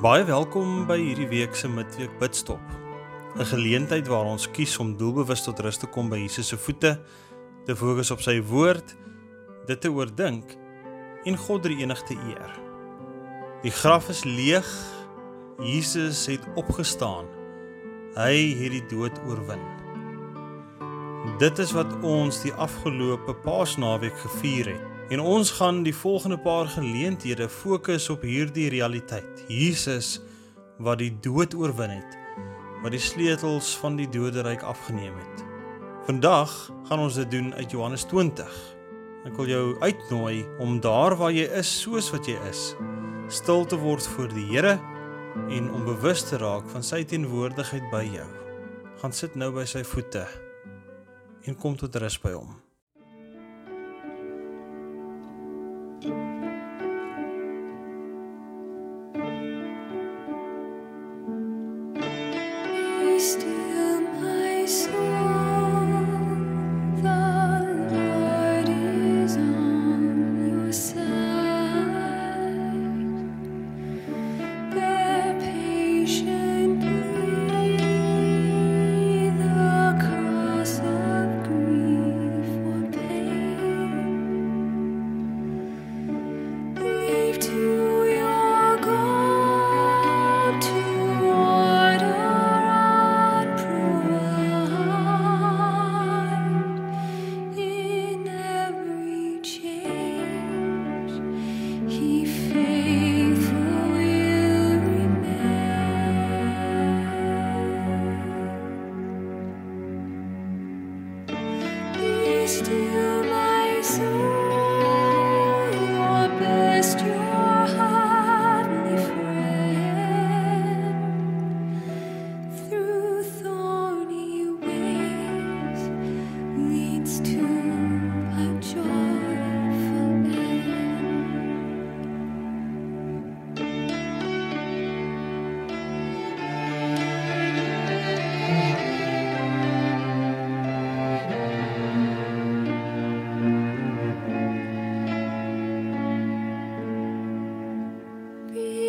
Baie welkom by hierdie week se midweek bidstop. 'n Geleentheid waar ons kies om doelbewus tot rus te kom by Jesus se voete, te fokus op sy woord, dit te oordink en God drie enig te eer. Die graf is leeg. Jesus het opgestaan. Hy het die dood oorwin. Dit is wat ons die afgelope Paasnaweek gevier het. En ons gaan die volgende paar geleenthede fokus op hierdie realiteit. Jesus wat die dood oorwin het, wat die sleutels van die doderyk afgeneem het. Vandag gaan ons dit doen uit Johannes 20. Ek wil jou uitnooi om daar waar jy is, soos wat jy is, stil te word voor die Here en om bewus te raak van sy teenwoordigheid by jou. Gaan sit nou by sy voete en kom tot rus by hom. still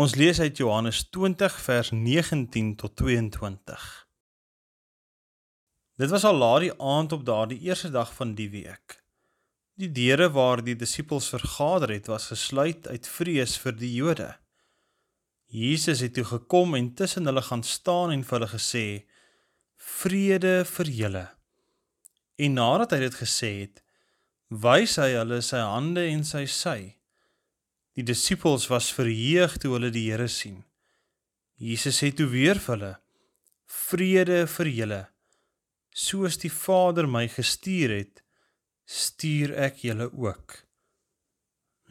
Ons lees uit Johannes 20 vers 19 tot 22. Dit was al laat die aand op daardie eerste dag van die week. Die deure waar die disippels vergader het, was gesluit uit vrees vir die Jode. Jesus het toe gekom en tussen hulle gaan staan en vir hulle gesê: "Vrede vir julle." En nadat hy dit gesê het, wys hy hulle sy hande en sy sy. Die disippels was verheug toe hulle die Here sien. Jesus sê toe weer vir hulle: "Vrede vir julle. Soos die Vader my gestuur het, stuur ek julle ook."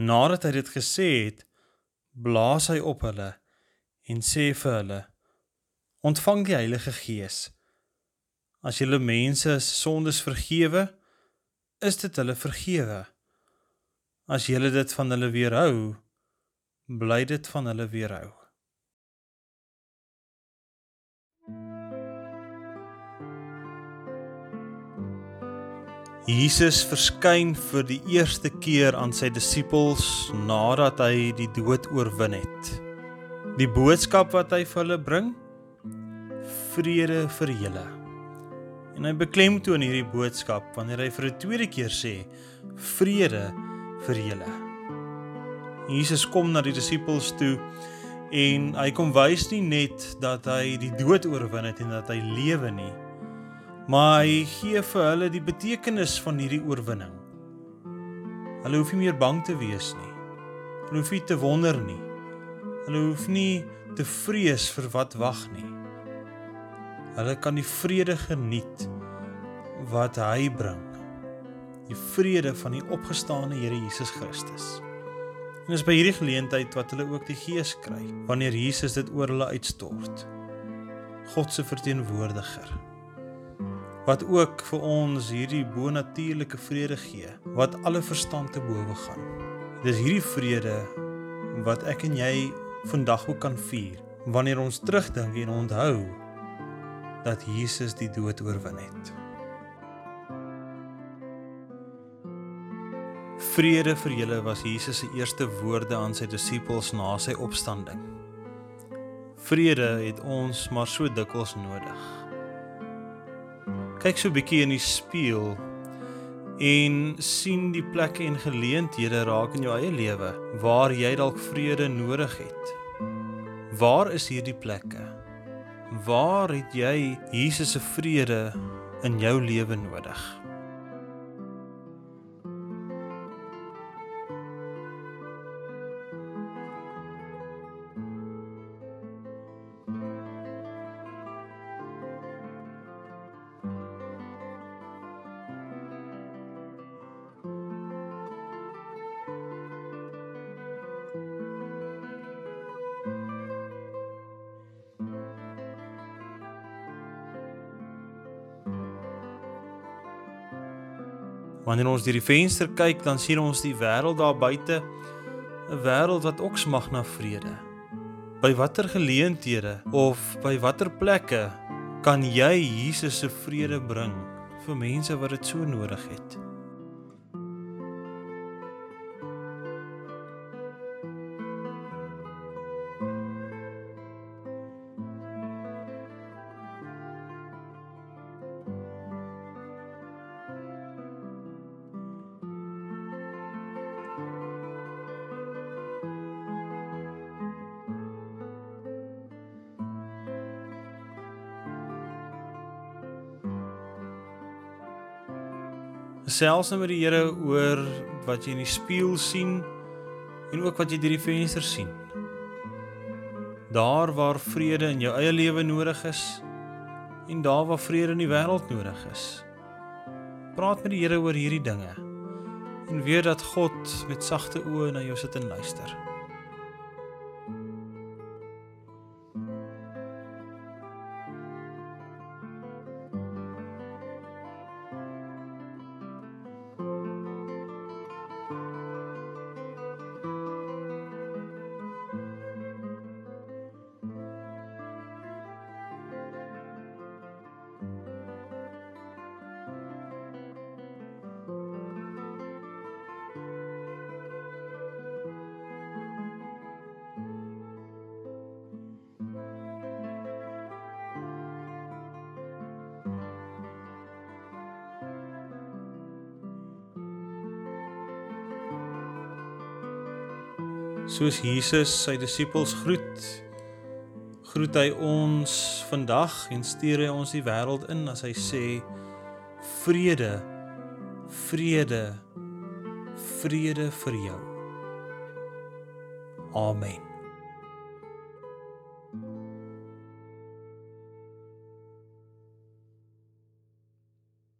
Nadat hy dit gesê het, blaas hy op hulle en sê vir hulle: "Ontvang die Heilige Gees. As julle mense se sondes vergewe, is dit hulle vergewe." As jy dit van hulle weerhou, bly dit van hulle weerhou. Jesus verskyn vir die eerste keer aan sy disippels nadat hy die dood oorwin het. Die boodskap wat hy vir hulle bring: vrede vir julle. En hy beklemtoon hierdie boodskap wanneer hy vir 'n tweede keer sê: vrede vir julle. Jesus kom na die disippels toe en hy kom wys nie net dat hy die dood oorwin het en dat hy lewe nie, maar hy gee vir hulle die betekenis van hierdie oorwinning. Hulle hoef nie meer bang te wees nie. Hulle hoef nie te wonder nie. Hulle hoef nie te vrees vir wat wag nie. Hulle kan die vrede geniet wat hy bring die vrede van die opgestane Here Jesus Christus. En dis by hierdie geleentheid wat hulle ook die Gees kry wanneer Jesus dit oor hulle uitstort. God se verteenwoordiger wat ook vir ons hierdie bonatuurlike vrede gee wat alle verstand te bowe gaan. Dis hierdie vrede wat ek en jy vandag ook kan vier wanneer ons terugdink en onthou dat Jesus die dood oorwin het. Vrede vir julle was Jesus se eerste woorde aan sy disippels na sy opstanding. Vrede het ons maar so dikwels nodig. Kyk so 'n bietjie in die spieël en sien die plekke en geleenthede raak in jou eie lewe waar jy dalk vrede nodig het. Waar is hierdie plekke? Waar het jy Jesus se vrede in jou lewe nodig? Wanneer ons deur die venster kyk, dan sien ons die wêreld daar buite, 'n wêreld wat ook smag na vrede. By watter geleenthede of by watter plekke kan jy Jesus se vrede bring vir mense wat dit so nodig het? Gesels nou met die Here oor wat jy in die spieël sien en ook wat jy deur die venster sien. Daar waar vrede in jou eie lewe nodig is en daar waar vrede in die wêreld nodig is. Praat met die Here oor hierdie dinge en weet dat God met sagte oë na jou sit en luister. Soos Jesus sy disippels groet, groet hy ons vandag en stuur hy ons die wêreld in as hy sê vrede vrede vrede vir jou. Amen.